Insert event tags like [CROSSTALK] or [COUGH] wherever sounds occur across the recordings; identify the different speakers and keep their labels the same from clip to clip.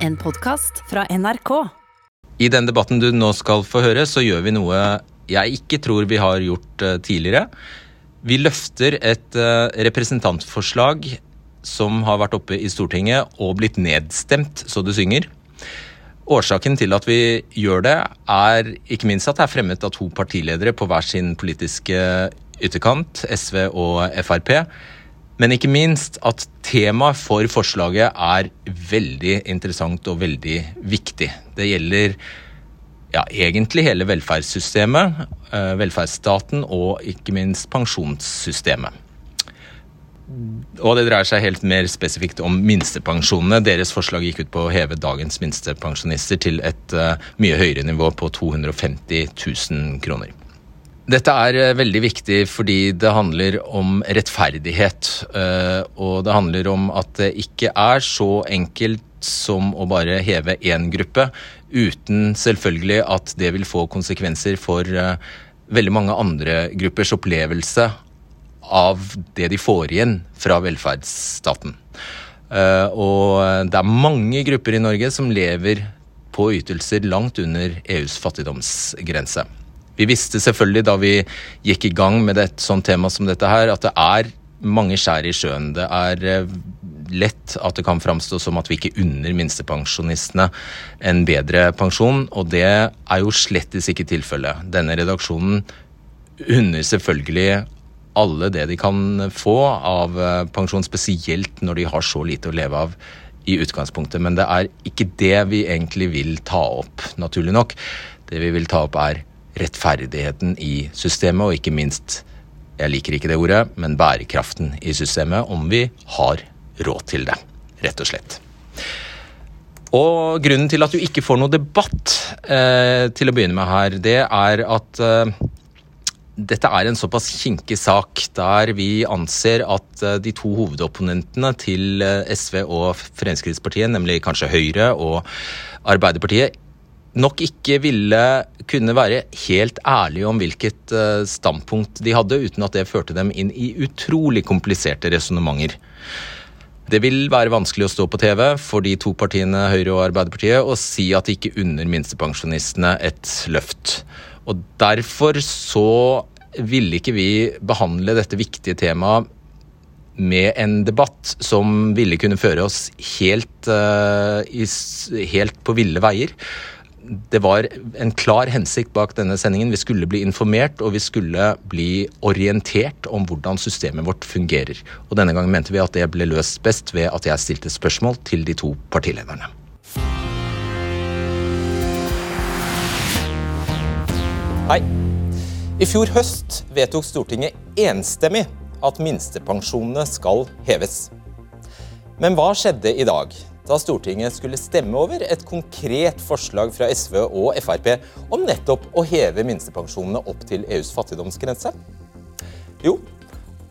Speaker 1: En podkast fra NRK.
Speaker 2: I den debatten du nå skal få høre, så gjør vi noe jeg ikke tror vi har gjort eh, tidligere. Vi løfter et eh, representantforslag som har vært oppe i Stortinget og blitt nedstemt så det synger. Årsaken til at vi gjør det, er ikke minst at det er fremmet av to partiledere på hver sin politiske ytterkant, SV og Frp. Men ikke minst at temaet for forslaget er veldig interessant og veldig viktig. Det gjelder ja, egentlig hele velferdssystemet, eh, velferdsstaten og ikke minst pensjonssystemet. Og det dreier seg helt mer spesifikt om minstepensjonene. Deres forslag gikk ut på å heve dagens minstepensjonister til et uh, mye høyere nivå på 250 000 kroner. Dette er uh, veldig viktig fordi det handler om rettferdighet. Uh, og det handler om at det ikke er så enkelt som å bare heve én gruppe, uten selvfølgelig at det vil få konsekvenser for veldig mange andre gruppers opplevelse av det de får igjen fra velferdsstaten. Eh, og det er mange grupper i Norge som lever på ytelser langt under EUs fattigdomsgrense. Vi visste selvfølgelig da vi gikk i gang med et sånt tema som dette her, at det er mange skjær i sjøen. Det er eh, lett at det kan framstå som at vi ikke unner minstepensjonistene en bedre pensjon, og det er jo slettes ikke tilfellet. Denne redaksjonen unner selvfølgelig alle det de kan få av eh, pensjon, spesielt når de har så lite å leve av i utgangspunktet. Men det er ikke det vi egentlig vil ta opp, naturlig nok. Det vi vil ta opp, er rettferdigheten i systemet, og ikke minst, jeg liker ikke det ordet, men bærekraften i systemet, om vi har råd til det, rett og slett. Og grunnen til at du ikke får noe debatt eh, til å begynne med her, det er at eh, dette er en såpass kinkig sak der vi anser at eh, de to hovedopponentene til eh, SV og Fremskrittspartiet, nemlig kanskje Høyre og Arbeiderpartiet, nok ikke ville kunne være helt ærlige om hvilket eh, standpunkt de hadde, uten at det førte dem inn i utrolig kompliserte resonnementer. Det vil være vanskelig å stå på TV for de to partiene Høyre og Arbeiderpartiet og si at de ikke unner minstepensjonistene et løft. Og Derfor så ville ikke vi behandle dette viktige temaet med en debatt som ville kunne føre oss helt, i, helt på ville veier. Det var en klar hensikt bak denne sendingen. Vi skulle bli informert og vi skulle bli orientert om hvordan systemet vårt fungerer. Og Denne gangen mente vi at det ble løst best ved at jeg stilte spørsmål til de to partilederne. Hei. I fjor høst vedtok Stortinget enstemmig at minstepensjonene skal heves. Men hva skjedde i dag, da Stortinget skulle stemme over et konkret forslag fra SV og Frp om nettopp å heve minstepensjonene opp til EUs fattigdomsgrense? Jo,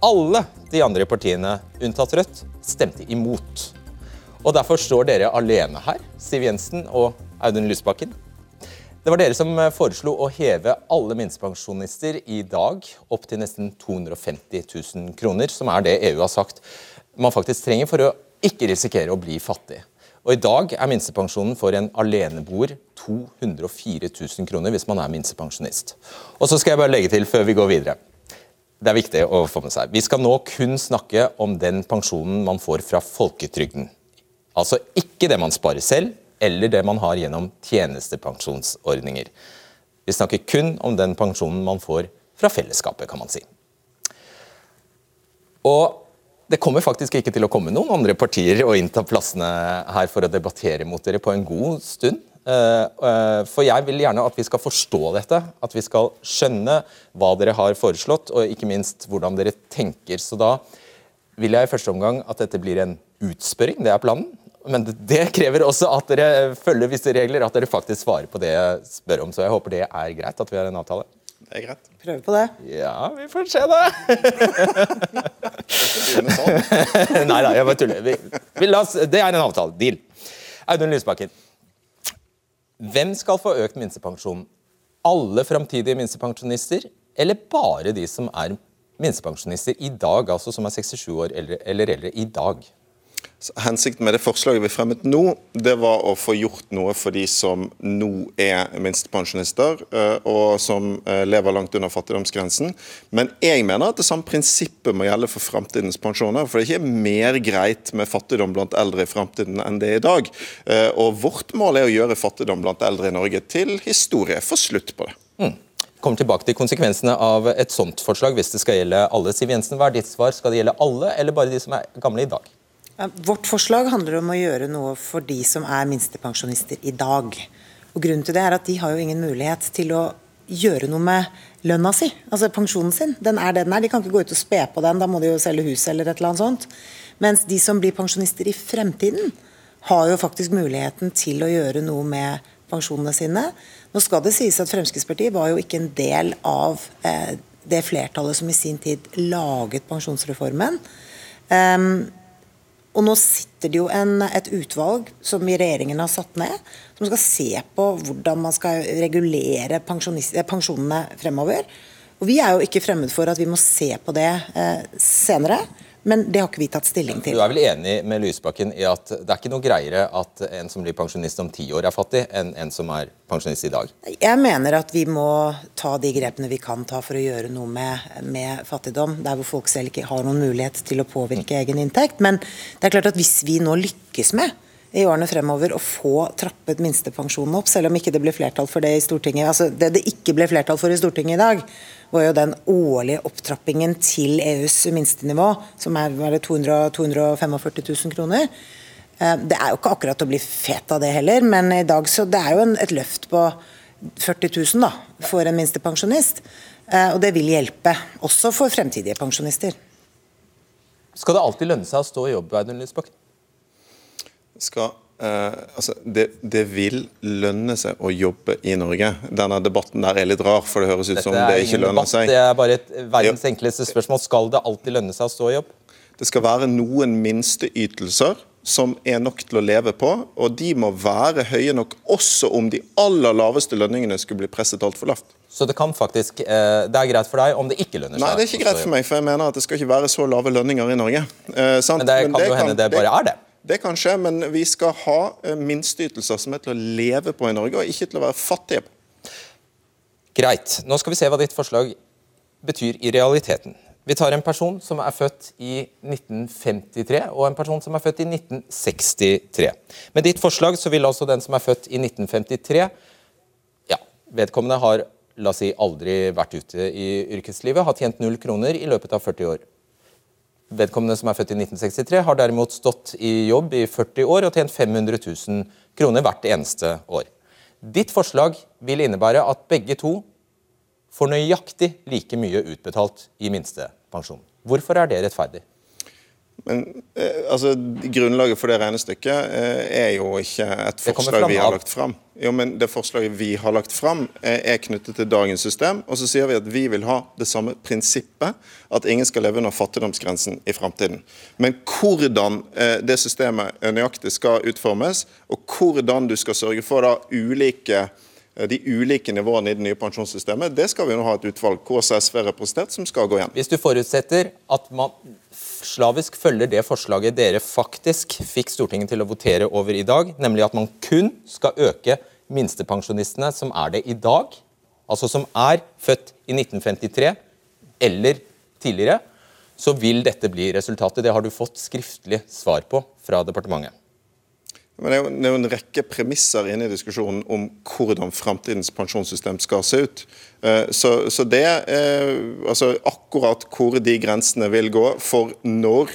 Speaker 2: alle de andre partiene, unntatt Rødt, stemte imot. Og Derfor står dere alene her, Siv Jensen og Audun Lysbakken. Det var dere som foreslo å heve alle minstepensjonister i dag opp til nesten 250 000 kroner, som er det EU har sagt man faktisk trenger for å ikke risikere å bli fattig. Og I dag er minstepensjonen for en aleneboer 204 000 kroner hvis man er minstepensjonist. Og så skal jeg bare legge til før vi går videre. Det er viktig å få med seg. Vi skal nå kun snakke om den pensjonen man får fra folketrygden. Altså ikke det man sparer selv, eller det man har gjennom tjenestepensjonsordninger. Vi snakker kun om den pensjonen man får fra fellesskapet, kan man si. Og det kommer faktisk ikke til å komme noen andre partier og innta plassene her for å debattere mot dere på en god stund. Eh, eh, for jeg vil gjerne at vi skal forstå dette, at vi skal skjønne hva dere har foreslått, og ikke minst hvordan dere tenker. Så da vil jeg i første omgang at dette blir en utspørring, det er planen. Men det krever også at dere følger visse regler, at dere faktisk svarer på det jeg spør om. Så jeg håper det er greit at vi har en avtale.
Speaker 3: Det er greit.
Speaker 4: Prøve på det.
Speaker 2: Ja, vi får se, da. [LAUGHS] Nei da, jeg bare tuller. Vi, vi oss, det er en avtale. Deal. Audun Lysbakken. Hvem skal få økt minstepensjon? Alle framtidige minstepensjonister, eller bare de som er minstepensjonister i dag, altså som er 67 år eller, eller eldre i dag?
Speaker 3: Hensikten med det forslaget vi fremmet nå, det var å få gjort noe for de som nå er minstepensjonister, eh, og som eh, lever langt under fattigdomsgrensen. Men jeg mener at det samme prinsippet må gjelde for framtidens pensjoner. For det er ikke mer greit med fattigdom blant eldre i framtiden enn det er i dag. Eh, og vårt mål er å gjøre fattigdom blant eldre i Norge til historie. Få slutt på det. Mm.
Speaker 2: Kommer tilbake til konsekvensene av et sånt forslag hvis det skal gjelde alle. Siv Jensen, hva er ditt svar? Skal det gjelde alle, eller bare de som er gamle i dag?
Speaker 4: Vårt forslag handler om å gjøre noe for de som er minstepensjonister i dag. Og Grunnen til det er at de har jo ingen mulighet til å gjøre noe med lønna si, altså pensjonen sin. Den er det den er. De kan ikke gå ut og spe på den, da må de jo selge huset eller et eller annet sånt. Mens de som blir pensjonister i fremtiden, har jo faktisk muligheten til å gjøre noe med pensjonene sine. Nå skal det sies at Fremskrittspartiet var jo ikke en del av eh, det flertallet som i sin tid laget pensjonsreformen. Um, og nå sitter det jo en, et utvalg som regjeringen har satt ned, som skal se på hvordan man skal regulere pensjonene fremover. Og Vi er jo ikke fremmed for at vi må se på det eh, senere. Men det har ikke vi tatt stilling til.
Speaker 2: Du er vel enig med Lysbakken i at det er ikke noe greiere at en som blir pensjonist om ti år er fattig, enn en som er pensjonist i dag?
Speaker 4: Jeg mener at vi må ta de grepene vi kan ta for å gjøre noe med, med fattigdom. Der hvor folk selv ikke har noen mulighet til å påvirke mm. egen inntekt. Men det er klart at hvis vi nå lykkes med i årene fremover å få trappet minstepensjonen opp, selv om ikke det ble flertall for det i Stortinget. Altså, det det ikke ble flertall for i Stortinget i dag, var jo den årlige opptrappingen til EUs minstenivå, som er 200, 245 000 kroner. Eh, det er jo ikke akkurat å bli fet av det heller, men i dag så det er jo en, et løft på 40 000 da, for en minstepensjonist. Eh, og det vil hjelpe, også for fremtidige pensjonister.
Speaker 2: Skal det alltid lønne seg å stå i jobb, Audun Lysbakken?
Speaker 3: Skal Uh, altså, det, det, vil lønne seg å jobbe i Norge. Denne debatten der er litt rar, for det høres ut Dette som det ikke lønner debatt, seg.
Speaker 2: Det er bare et verdens enkleste spørsmål. Skal det alltid lønne seg å stå i jobb?
Speaker 3: Det skal være noen minsteytelser som er nok til å leve på, og de må være høye nok også om de aller laveste lønningene skulle bli presset altfor lavt.
Speaker 2: Så det kan faktisk, eh, det er greit for deg om det ikke lønner seg?
Speaker 3: Nei, det er ikke greit for meg, for jeg mener at det skal ikke være så lave lønninger i Norge.
Speaker 2: Eh, Men det kan Men det jo hende det bare er det?
Speaker 3: Det kan skje, men vi skal ha eh, minsteytelser som er til å leve på i Norge, og ikke til å være fattige på.
Speaker 2: Greit. Nå skal vi se hva ditt forslag betyr i realiteten. Vi tar en person som er født i 1953, og en person som er født i 1963. Med ditt forslag så vil altså den som er født i 1953 Ja, vedkommende har la oss si, aldri vært ute i yrkeslivet, har tjent null kroner i løpet av 40 år. Vedkommende som er født i 1963, har derimot stått i jobb i 40 år og tjent 500 000 kroner hvert eneste år. Ditt forslag vil innebære at begge to får nøyaktig like mye utbetalt i minstepensjon. Hvorfor er det rettferdig?
Speaker 3: Men eh, altså, Grunnlaget for det regnestykket eh, er jo ikke et forslag vi har lagt fram. Jo, men Det forslaget vi har lagt fram, eh, er knyttet til dagens system. Og så sier vi at vi vil ha det samme prinsippet, at ingen skal leve under fattigdomsgrensen i framtiden. Men hvordan det systemet nøyaktig skal utformes, og hvordan du skal sørge for da ulike de ulike nivåene i det nye pensjonssystemet, det skal vi nå ha et utvalg KSSV representert som skal gå igjen.
Speaker 2: Hvis du forutsetter at man slavisk følger det forslaget dere faktisk fikk Stortinget til å votere over i dag, nemlig at man kun skal øke minstepensjonistene som er det i dag, altså som er født i 1953 eller tidligere, så vil dette bli resultatet. Det har du fått skriftlig svar på fra departementet.
Speaker 3: Men det er, jo, en rekke premisser inne i diskusjonen om hvordan framtidens pensjonssystem skal se ut. Eh, så, så det, eh, altså akkurat hvor de grensene vil gå for når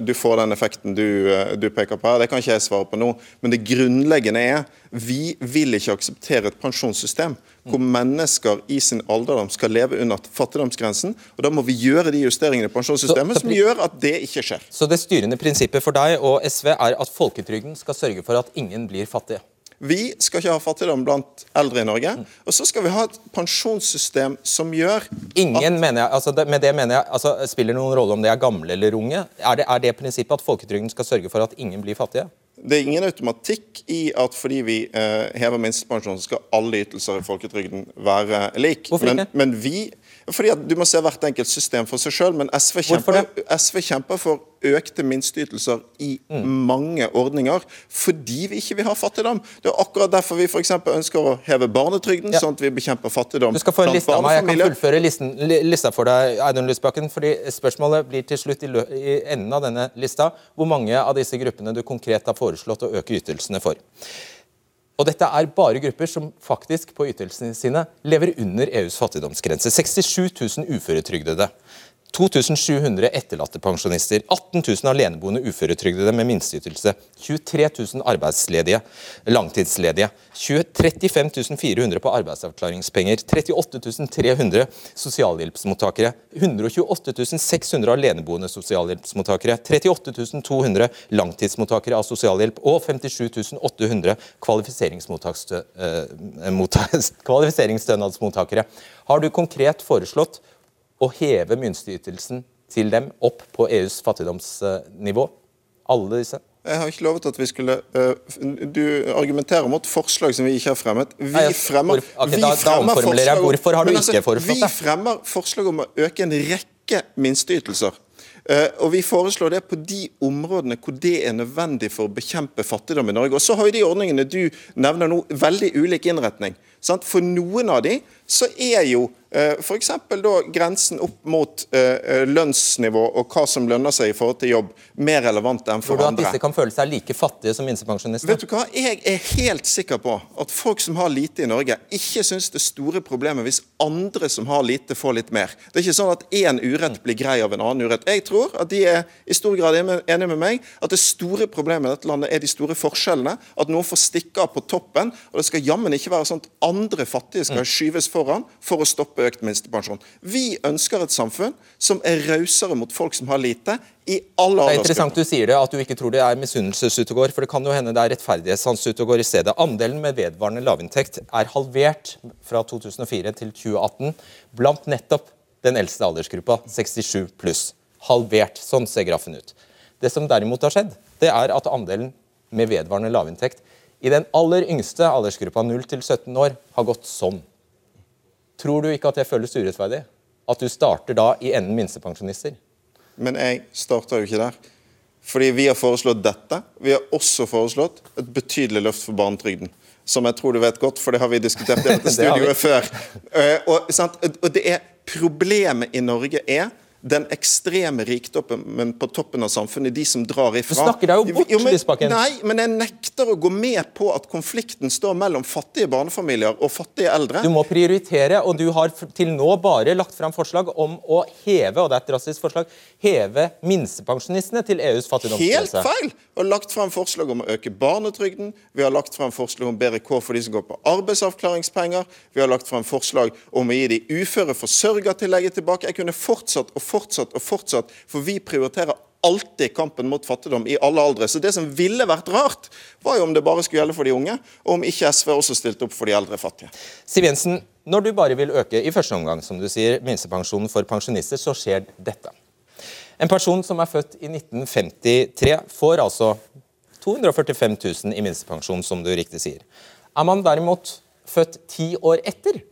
Speaker 3: du får den effekten du, eh, du, peker på her. Det kan ikke jeg svare på nå. Men det grunnleggende er vi vil ikke akseptere et pensjonssystem hvor mennesker i sin alderdom skal leve under fattigdomsgrensen. og Da må vi gjøre de justeringene i pensjonssystemet så, som gjør at det ikke skjer.
Speaker 2: Så det styrende prinsippet for deg og SV er at folketrygden skal sørge for at ingen blir fattige?
Speaker 3: Vi skal ikke ha fattigdom blant eldre i Norge. Og så skal vi ha et pensjonssystem som gjør
Speaker 2: Ingen, mener jeg, altså det, Med det mener jeg, altså spiller noen rolle om det er gamle eller unge? Er det, er det prinsippet at folketrygden skal sørge for at ingen blir fattige?
Speaker 3: Det er ingen automatikk i at fordi vi eh, hever minstepensjonen, skal alle ytelser i folketrygden være lik.
Speaker 2: Hvorfor ikke?
Speaker 3: Men, men vi Fordi at Du må se hvert enkelt system for seg sjøl, men SV kjemper, SV kjemper, for økte minsteytelser i mm. mange ordninger fordi vi ikke vil ha fattigdom. Det er akkurat derfor vi f.eks. ønsker å heve barnetrygden, ja. sånn at vi bekjemper fattigdom.
Speaker 2: Du skal få en liste av meg. Jeg kan fullføre listen, lista for deg, Eidun Lysbakken. fordi Spørsmålet blir til slutt i, i enden av denne lista hvor mange av disse gruppene du konkret har foreslått å øke ytelsene for. Og dette er bare grupper som faktisk på ytelsene sine lever under EUs fattigdomsgrense. 67 000 uføretrygdede. 2700 etterlatte pensjonister, 18 000 aleneboende uføretrygdede med minsteytelse, 23 000 arbeidsledige, langtidsledige, 35 400 på arbeidsavklaringspenger, 38 300 sosialhjelpsmottakere, 128 600 aleneboende sosialhjelpsmottakere, 38 200 langtidsmottakere av sosialhjelp og 57 800 [LAUGHS] kvalifiseringsstønadsmottakere. Har du konkret foreslått å heve minsteytelsen til dem opp på EUs fattigdomsnivå? Alle disse?
Speaker 3: Jeg har ikke lovet at vi skulle uh, Du argumenterer mot forslag som vi ikke har fremmet. Vi fremmer,
Speaker 2: vi fremmer forslag. Hvorfor har du altså, ikke foreslått
Speaker 3: det? Vi fremmer forslag om å øke en rekke minsteytelser. Uh, og Vi foreslår det på de områdene hvor det er nødvendig for å bekjempe fattigdom i Norge. Og Så har jo de ordningene du nevner nå, veldig ulik innretning. Sant? For noen av de så er jo Eh, F.eks. da grensen opp mot eh, eh, lønnsnivå og hva som lønner seg i forhold til jobb, mer relevant enn for
Speaker 2: andre.
Speaker 3: Tror
Speaker 2: du at disse kan føle seg like fattige som minstepensjonister?
Speaker 3: Vet du hva, Jeg er helt sikker på at folk som har lite i Norge, ikke syns det store problemet hvis andre som har lite, får litt mer. Det er ikke sånn at én urett blir grei av en annen urett. Jeg tror at de er i stor grad enige med meg at det store problemet i dette landet er de store forskjellene. At noen får stikke av på toppen. Og det skal jammen ikke være sånn at andre fattige skal mm. skyves foran for å stoppe økt minstepensjon. Vi ønsker et samfunn som er rausere mot folk som har lite, i alle
Speaker 2: Det er interessant du sier det, at du ikke tror det er misunnelses for det kan jo hende det er rettferdighetssans i stedet. Andelen med vedvarende lavinntekt er halvert fra 2004 til 2018 blant nettopp den eldste aldersgruppa, 67 pluss. Halvert. Sånn ser grafen ut. Det som derimot har skjedd, det er at andelen med vedvarende lavinntekt i den aller yngste aldersgruppa, 0 17 år, har gått sånn. Tror du ikke at det føles urettferdig? At du starter da i enden minstepensjonister?
Speaker 3: Men jeg starter jo ikke der. Fordi vi har foreslått dette. Vi har også foreslått et betydelig løft for barnetrygden. Som jeg tror du vet godt, for det har vi diskutert i [LAUGHS] dette studioet før. Uh, og, og, det er Problemet i Norge er den ekstreme rikdommen på toppen av samfunnet, de som drar ifra.
Speaker 2: Du snakker deg jo bort, jo,
Speaker 3: men, Nei, men jeg nekter å gå med på at konflikten står mellom fattige barnefamilier og fattige eldre.
Speaker 2: Du må prioritere, og du har til nå bare lagt fram forslag om å heve, og det er et drastisk forslag, heve minstepensjonistene til EUs fattigdomsgrense.
Speaker 3: Helt feil! Vi har lagt frem forslag om å øke barnetrygden, vi har lagt frem forslag om bedre kår for de som går på arbeidsavklaringspenger, vi har lagt frem forslag om å gi de uføre forsørgertillegget tilbake. Jeg kunne fortsatt og fortsatt og fortsatt, for vi prioriterer alltid kampen mot fattigdom i alle aldre. Så det som ville vært rart, var jo om det bare skulle gjelde for de unge, og om ikke SV også stilte opp for de eldre fattige.
Speaker 2: Siv Jensen, når du bare vil øke i første omgang, som du sier, minstepensjonen for pensjonister, så skjer dette. En person som er født i 1953, får altså 245 000 i minstepensjon, som du riktig sier. Er man derimot født ti år etter,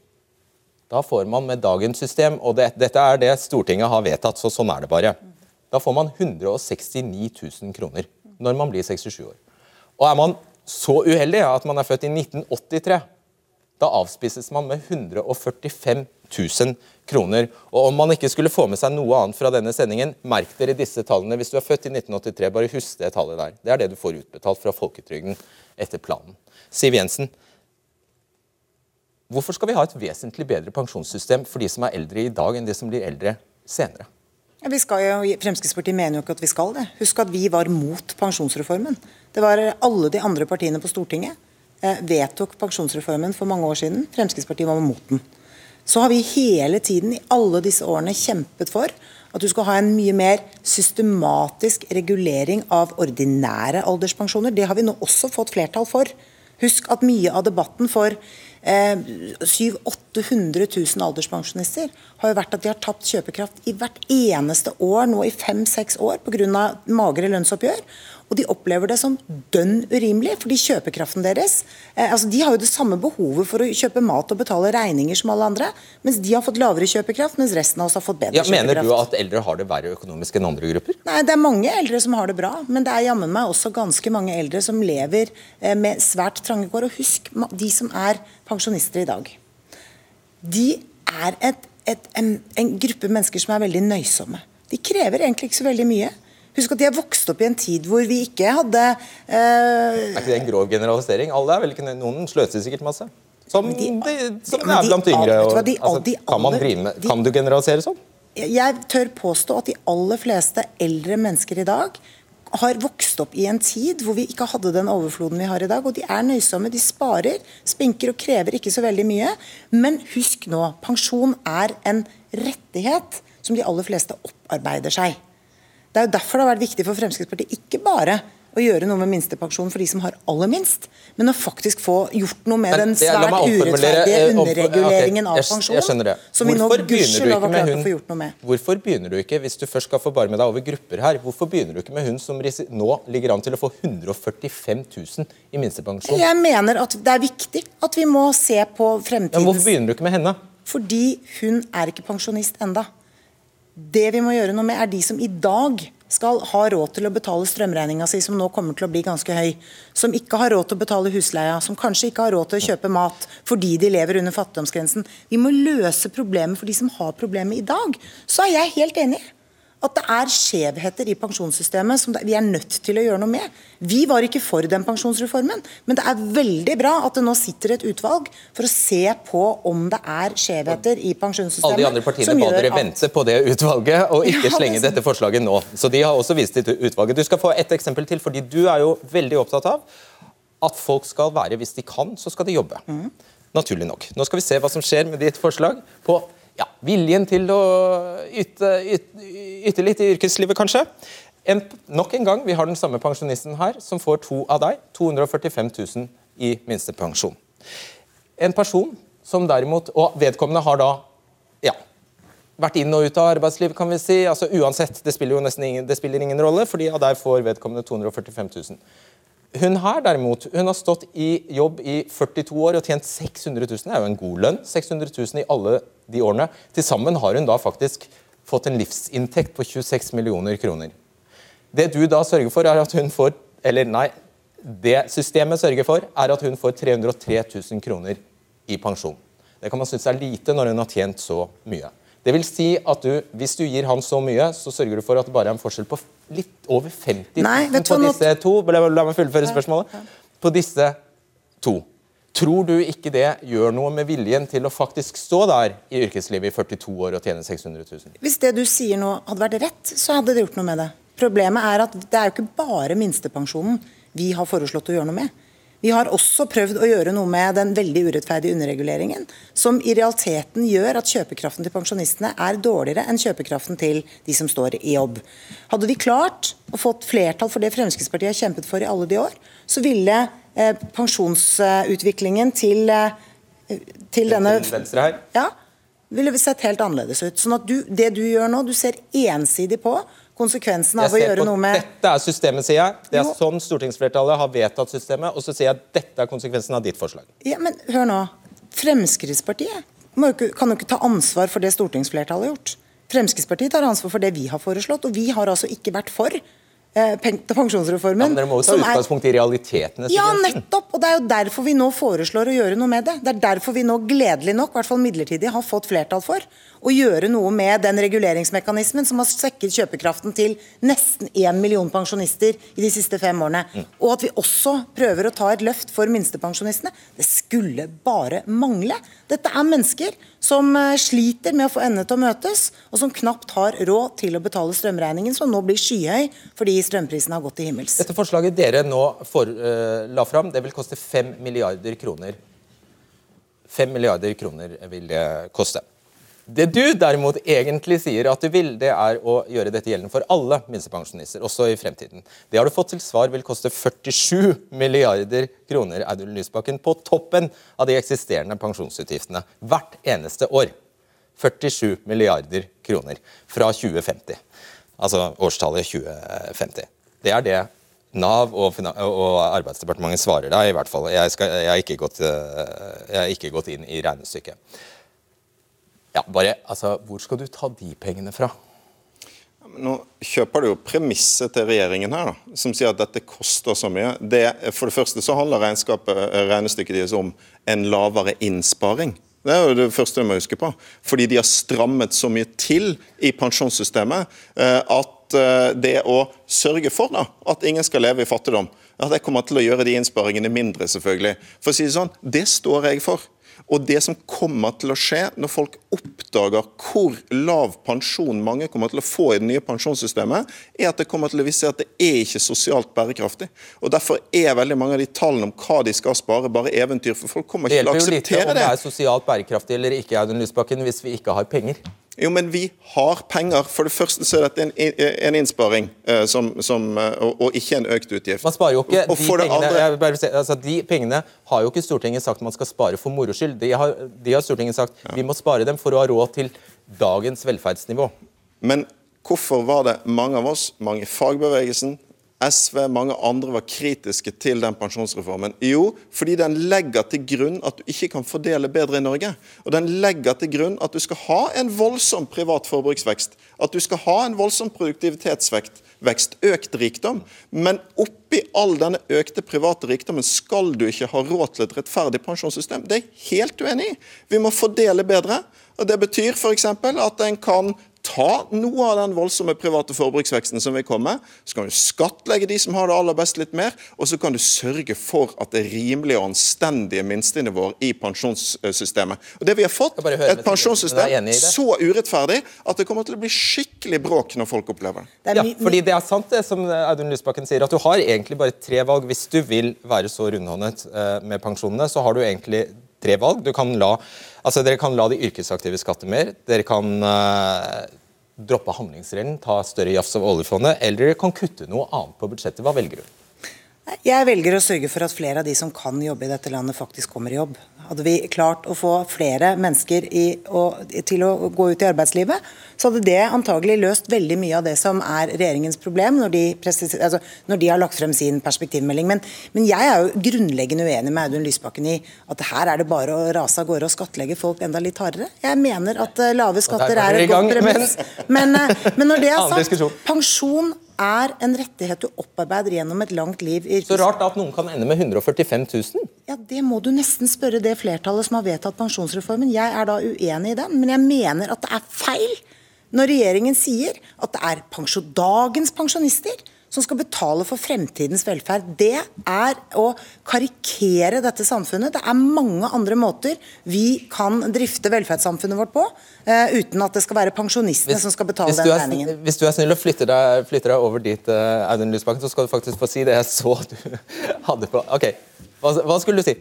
Speaker 2: da får man med dagens system, og det, dette er det Stortinget har vedtatt, så sånn er det bare. Da får man 169 000 kroner når man blir 67 år. Og er man så uheldig at man er født i 1983, da avspises man med 145 000 kroner. Og om man ikke skulle få med seg noe annet fra denne sendingen, merk dere disse tallene. Hvis du er født i 1983, bare husk det tallet der. Det er det du får utbetalt fra folketrygden etter planen. Siv Jensen, Hvorfor skal vi ha et vesentlig bedre pensjonssystem for de som er eldre i dag, enn de som blir eldre senere?
Speaker 4: Vi skal jo, Fremskrittspartiet mener jo ikke at vi skal det. Husk at vi var mot pensjonsreformen. Det var Alle de andre partiene på Stortinget eh, vedtok pensjonsreformen for mange år siden. Fremskrittspartiet var mot den. Så har vi hele tiden i alle disse årene kjempet for at du skal ha en mye mer systematisk regulering av ordinære alderspensjoner. Det har vi nå også fått flertall for. Husk at mye av debatten for 700 800 000 alderspensjonister har jo vært at de har tapt kjøpekraft i hvert eneste år nå i fem-seks år pga. magre lønnsoppgjør. Og de opplever det som dønn urimelig, fordi kjøpekraften deres eh, altså De har jo det samme behovet for å kjøpe mat og betale regninger som alle andre, mens de har fått lavere kjøpekraft, mens resten av oss har fått bedre
Speaker 2: Ja,
Speaker 4: kjøpekraft.
Speaker 2: mener du at eldre har det verre økonomisk enn andre grupper?
Speaker 4: Nei, Det er mange eldre som har det bra, men det er jammen meg også ganske mange eldre som lever eh, med svært trange kår. Og husk, de som er pensjonister i dag, de er et, et, en, en gruppe mennesker som er veldig nøysomme. De krever egentlig ikke så veldig mye. Husk at de har vokst opp i en tid hvor vi ikke hadde eh,
Speaker 2: Er ikke det en grov generalisering? Alle er vel ikke Noen sløser sikkert masse. Som,
Speaker 4: de-
Speaker 2: de, som
Speaker 4: de,
Speaker 2: er blant yngre. Og,
Speaker 4: de
Speaker 2: altså, kan, man drive med, kan du generalisere sånn?
Speaker 4: Jeg tør påstå at de aller fleste eldre mennesker i dag har vokst opp i en tid hvor vi ikke hadde den overfloden vi har i dag. Og de er nøysomme, de sparer, spinker og krever ikke så veldig mye. Men husk nå, pensjon er en rettighet som de aller fleste opparbeider seg. Det er jo derfor det har vært viktig for Fremskrittspartiet ikke bare å gjøre noe med minstepensjonen for de som har aller minst, men å faktisk få gjort noe med
Speaker 2: Men
Speaker 4: den svært urettferdige
Speaker 2: eh,
Speaker 4: underreguleringen av
Speaker 2: jeg-
Speaker 4: pensjon,
Speaker 2: Jeg skjønner det.
Speaker 4: som vi nå gudskjelov har klart å få gjort noe med.
Speaker 2: Hvorfor begynner du ikke, hvis du først skal med deg over grupper her, hvorfor begynner du ikke med hun som nå ligger an til å få 145 000 i minstepensjon?
Speaker 4: Jeg mener at det er viktig at vi må se på
Speaker 2: fremtiden. men hvorfor begynner du ikke med henne?
Speaker 4: Fordi hun er ikke pensjonist enda. Det vi må gjøre noe med, er de som i dag skal ha råd til å betale strømregninga si, som nå kommer til å bli ganske høy. Som ikke har råd til å betale husleia, som kanskje ikke har råd til å kjøpe mat fordi de lever under fattigdomsgrensen. Vi må løse problemet for de som har problemet i dag. Så er jeg helt enig at det er skjevheter i pensjonssystemet som vi er nødt til å gjøre noe med. Vi var ikke for den pensjonsreformen, men det er veldig bra at det nå sitter et utvalg for å se på om det er skjevheter i pensjonssystemet.
Speaker 2: Alle de andre partiene ba dere
Speaker 4: at-
Speaker 2: vente på det utvalget, og ikke
Speaker 4: Ja,
Speaker 2: slenge dette forslaget nå. Så de har også vist til utvalget. Du skal få et eksempel til, fordi du er jo veldig opptatt av at folk skal være, hvis de kan, så skal de jobbe.
Speaker 4: Mm.
Speaker 2: Naturlig nok. Nå skal vi se hva som skjer med ditt forslag på ja, viljen til å yte, yte, yte litt i yrkeslivet, kanskje. En, nok en gang, vi har den samme pensjonisten her, som får to av deg. 245 000 i minstepensjon. En person som derimot Og vedkommende har da ja, vært inn og ut av arbeidslivet, kan vi si. altså Uansett, det spiller jo nesten ingen, det spiller ingen rolle, fordi av der får vedkommende 245 000. Hun her derimot, hun har stått i jobb i 42 år og tjent 600 000. Det er jo en god lønn. 600 000 i alle de årene. Til sammen har hun da faktisk fått en livsinntekt på 26 millioner kroner. Det du da sørger for, er at hun får Eller nei, det systemet sørger for, er at hun får 303 000 kroner i pensjon. Det kan man synes er lite når hun har tjent så mye. Det vil si at du, Hvis du gir han så mye, så sørger du for at det bare er en forskjell på litt over 50 000
Speaker 4: Nei, vet du
Speaker 2: på disse to. La meg fullføre spørsmålet. På disse to. Tror du ikke det gjør noe med viljen til å faktisk stå der i yrkeslivet i 42 år og tjene 600 000?
Speaker 4: Hvis det du sier nå hadde vært rett, så hadde det gjort noe med det. Problemet er at det er jo ikke bare minstepensjonen vi har foreslått å gjøre noe med. Vi har også prøvd å gjøre noe med den veldig urettferdige underreguleringen, som i realiteten gjør at kjøpekraften til pensjonistene er dårligere enn kjøpekraften til de som står i jobb. Hadde vi klart å fått flertall for det Fremskrittspartiet har kjempet for i alle de år, så ville pensjonsutviklingen til, eh, til denne
Speaker 2: Til venstre her?
Speaker 4: ja, ville sett helt annerledes ut. Sånn at du, Det du gjør nå, du ser ensidig på konsekvensen av å gjøre noe med
Speaker 2: Dette er systemet, sier jeg. Det er
Speaker 4: Jo.
Speaker 2: sånn stortingsflertallet har vedtatt systemet. Og så sier jeg at dette er konsekvensen av ditt forslag.
Speaker 4: Ja, men hør nå. Fremskrittspartiet ikke, kan jo ikke ta ansvar for det stortingsflertallet har gjort. Fremskrittspartiet tar ansvar for det vi har foreslått, og vi har altså ikke vært for eh, pensjonsreformen.
Speaker 2: Ja, men dere må jo ta
Speaker 4: utgangspunkt er-
Speaker 2: i realitetene.
Speaker 4: Ja, nettopp! Og det er jo derfor vi nå foreslår å gjøre noe med det. Det er derfor vi nå gledelig nok, i hvert fall midlertidig, har fått flertall for å gjøre noe med den reguleringsmekanismen som har svekket kjøpekraften til nesten én million pensjonister i de siste fem årene. Og at vi også prøver å ta et løft for minstepensjonistene. Det skulle bare mangle. Dette er mennesker som eh, sliter med å få endene til å møtes, og som knapt har råd til å betale strømregningen, som nå blir skyhøy fordi strømprisene har gått til himmels.
Speaker 2: Dette forslaget dere nå for, uh, la fram, det vil koste 5 milliarder kroner. 5 milliarder kroner vil det koste. Det du derimot egentlig sier at du vil, det er å gjøre dette gjeldende for alle minstepensjonister, også i fremtiden. Det har du fått til svar vil koste 47 milliarder kroner, Audun Lysbakken, på toppen av de eksisterende pensjonsutgiftene hvert eneste år. 47 milliarder kroner fra 2050. Altså årstallet 2050. Det er det Nav og, og, Arbeidsdepartementet svarer deg, i hvert fall. Jeg, skal, jeg, har gått, jeg, har ikke gått, inn i regnestykket. Ja, bare, altså, Hvor skal du ta de pengene fra?
Speaker 3: Nå kjøper du jo premisset til regjeringen her, da, som sier at dette koster så mye. Det, for det første så handler regnestykket deres om en lavere innsparing. Det er jo det første du må huske på. Fordi de har strammet så mye til i pensjonssystemet eh, at eh, det å sørge for da, at ingen skal leve i fattigdom, at det kommer til å gjøre de innsparingene mindre, selvfølgelig. For å si det sånn, det står jeg for. Og det som kommer til å skje når folk oppdager hvor lav pensjon mange kommer til å få i det nye pensjonssystemet, er at det kommer til å vise at det er ikke sosialt bærekraftig. Og Derfor er veldig mange av de tallene om hva de skal spare, bare eventyr. For folk kommer ikke til å akseptere det.
Speaker 2: Det hjelper jo litt om det er sosialt bærekraftig eller ikke, Audun Lysbakken, hvis vi ikke har penger.
Speaker 3: Jo, men vi har penger. For det første så er dette en, en innsparing uh, som, som, uh, og, og, ikke en økt utgift.
Speaker 2: Man sparer jo ikke de, pengene, andre... si, altså, de pengene har jo ikke Stortinget sagt man skal spare for moro skyld. De har, de har Stortinget sagt ja. vi må spare dem for å ha råd til dagens velferdsnivå.
Speaker 3: Men hvorfor var det mange av oss, mange i fagbevegelsen, SV mange andre var kritiske til den pensjonsreformen? Jo, fordi den legger til grunn at du ikke kan fordele bedre i Norge. Og den legger til grunn at du skal ha en voldsom privat forbruksvekst. At du skal ha en voldsom produktivitetsvekst. Vekst, økt rikdom. Men oppi all denne økte private rikdommen skal du ikke ha råd til et rettferdig pensjonssystem. Det er jeg helt uenig i. Vi må fordele bedre. og Det betyr f.eks. at en kan ta noe av den voldsomme private forbruksveksten som vil komme. Så kan du skattlegge de som har det aller best litt mer, og så kan du sørge for at det er rimelige og anstendige minstenivåer i pensjonssystemet. Og det vi har fått, et pensjonssystem så urettferdig at det kommer til å bli skikkelig bråk når folk opplever
Speaker 2: det. Ja, fordi det er sant det som Audun Lysbakken sier, at du har egentlig bare tre valg. Hvis du vil være så rundhåndet eh, med pensjonene, så har du egentlig tre valg. Kan la, altså dere kan la de yrkesaktive skatte mer. Dere kan uh, droppe handlingsregelen, ta større jafs av oljefondet, eller dere kan kutte noe annet på budsjettet. Hva velger du?
Speaker 4: Jeg velger å sørge for at flere av de som kan jobbe i dette landet, faktisk kommer i jobb. Hadde vi klart å få flere mennesker i, å, til å gå ut i arbeidslivet, så hadde det antagelig løst veldig mye av det som er regjeringens problem når de, altså, når de har lagt frem sin perspektivmelding. Men, men, jeg er jo grunnleggende uenig med Audun Lysbakken i at her er det bare å rase av gårde og skattlegge folk enda litt hardere. Jeg mener at uh, lave skatter er et godt premiss. Men, men, men når det er [LAUGHS] sagt, pensjon er en rettighet du opparbeider gjennom et langt liv.
Speaker 2: i Så rart at noen kan ende med 145 000?
Speaker 4: Ja, Det må du nesten spørre det flertallet som har vedtatt pensjonsreformen. Jeg er da uenig i den, men jeg mener at det er feil når regjeringen sier at det er pensjon, dagens pensjonister som skal betale for fremtidens velferd. Det er å karikere dette samfunnet. Det er mange andre måter vi kan drifte velferdssamfunnet vårt på, uh, uten at det skal være pensjonistene hvis, som skal betale den regningen.
Speaker 2: Hvis du er snill og flytter deg, flytter deg over dit, uh, Audun Lysbakken, så skal du faktisk få si det jeg så du [LAUGHS] hadde på. Ok, Hva, hva skulle du si?